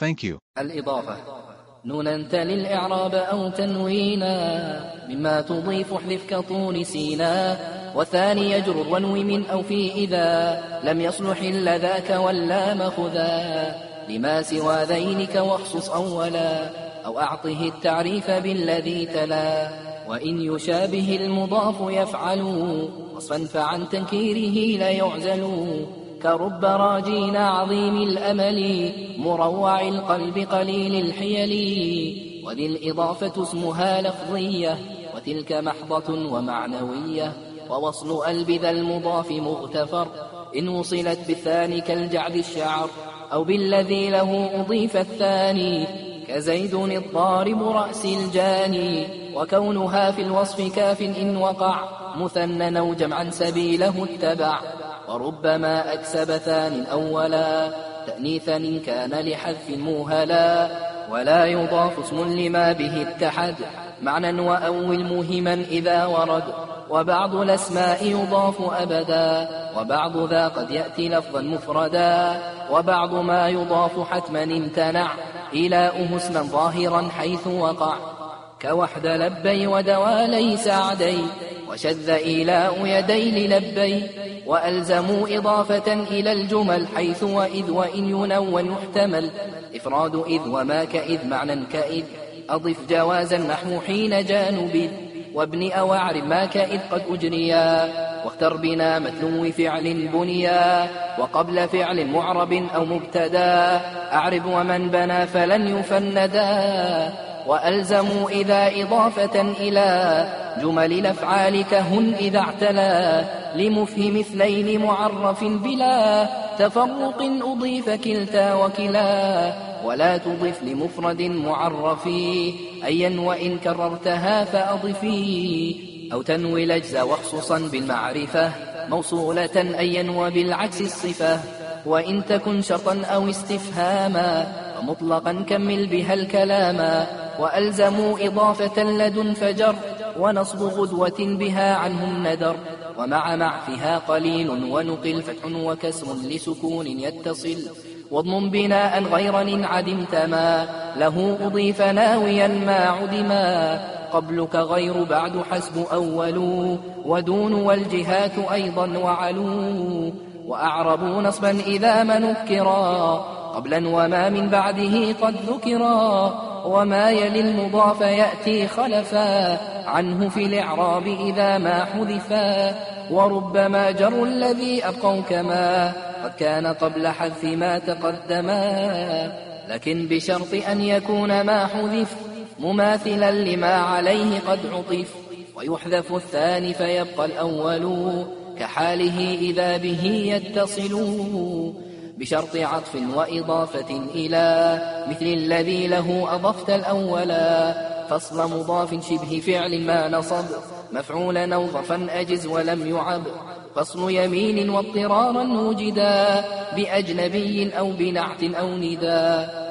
Thank you. الإضافة. نونا تلي الإعراب أو تنوينا مما تضيف احذف كطول سينا. والثاني يجر ونوي من أو في إذا لم يصلح إلا ذاك واللام خذا. لما سوى ذينك واخصص أولا أو أعطه التعريف بالذي تلا. وإن يشابه المضاف يفعل وصفا فعن تنكيره لا يعزل. كرب راجين عظيم الأمل مروع القلب قليل الحيل. وذي الإضافة اسمها لفظية وتلك محضة ومعنوية. ووصل ألب ذا المضاف مغتفر إن وصلت بالثاني كالجعد الشعر. أو بالذي له أضيف الثاني كزيد الضارب رأس الجاني. وكونها في الوصف كاف إن وقع مثنى أو جمعا سبيله اتبع. وربما أكسب ثان أولا تأنيثا إن كان لحذف موهلا ولا يضاف اسم لما به اتحد. معنى وأول مهما إذا ورد. وبعض الأسماء يضاف أبدا. وبعض ذا قد يأتي لفظا مفردا. وبعض ما يضاف حتما امتنع. إلاؤه اسما ظاهرا حيث وقع. كوحد لبي ودوالي سعدي وشذ إيلاء يدي للبي. وألزموا إضافة إلى الجمل حيث وإذ وإن ينون يحتمل إفراد إذ وما كإذ معنى كإذ. أضف جوازا نحو حين جانب. وابن أو أعرب ما كإذ قد أجريا واختر بنا متلو فعل بنيا. وقبل فعل معرب أو مبتدا. أعرب ومن بنى فلن يفندا. وألزموا إذا إضافة إلى جمل الأفعال كهن إذا اعتلى لمفهم اثنين معرف بلا تفرق أضيف كلتا وكلا ولا تضف لمفرد معرف أيا وإن كررتها فأضفي أو تنوي الأجز وخصوصا بالمعرفة موصولة أيا وبالعكس الصفة وإن تكن شرطا أو استفهاما ومطلقا كمل بها الكلاما وألزموا إضافة لدن فجر ونصب غدوة بها عنه الندر ومع معفها قليل ونقل فتح وكسر لسكون يتصل. واضمم بناء غير إن عدمت ما. له أضيف ناويا ما عدما. قبلك غير بعد حسب أول ودون والجهات أيضا وعلو. وأعربوا نصبا إذا ما نكرا. قبلا وما من بعده قد ذكرا وما يلي المضاف يأتي خلفا عنه في الإعراب إذا ما حذفا وربما جر الذي أبقوا كما قد كان قبل حذف ما تقدما لكن بشرط أن يكون ما حذف مماثلا لما عليه قد عطف ويحذف الثاني فيبقى الأول كحاله إذا به يتصل بشرط عطف وإضافة إلى مثل الذي له أضفت الأولا فصل مضاف شبه فعل ما نصب مفعولا أو ظفا أجز ولم يعب فصل يمين واضطرارا وجدا بأجنبي أو بنعت أو ندا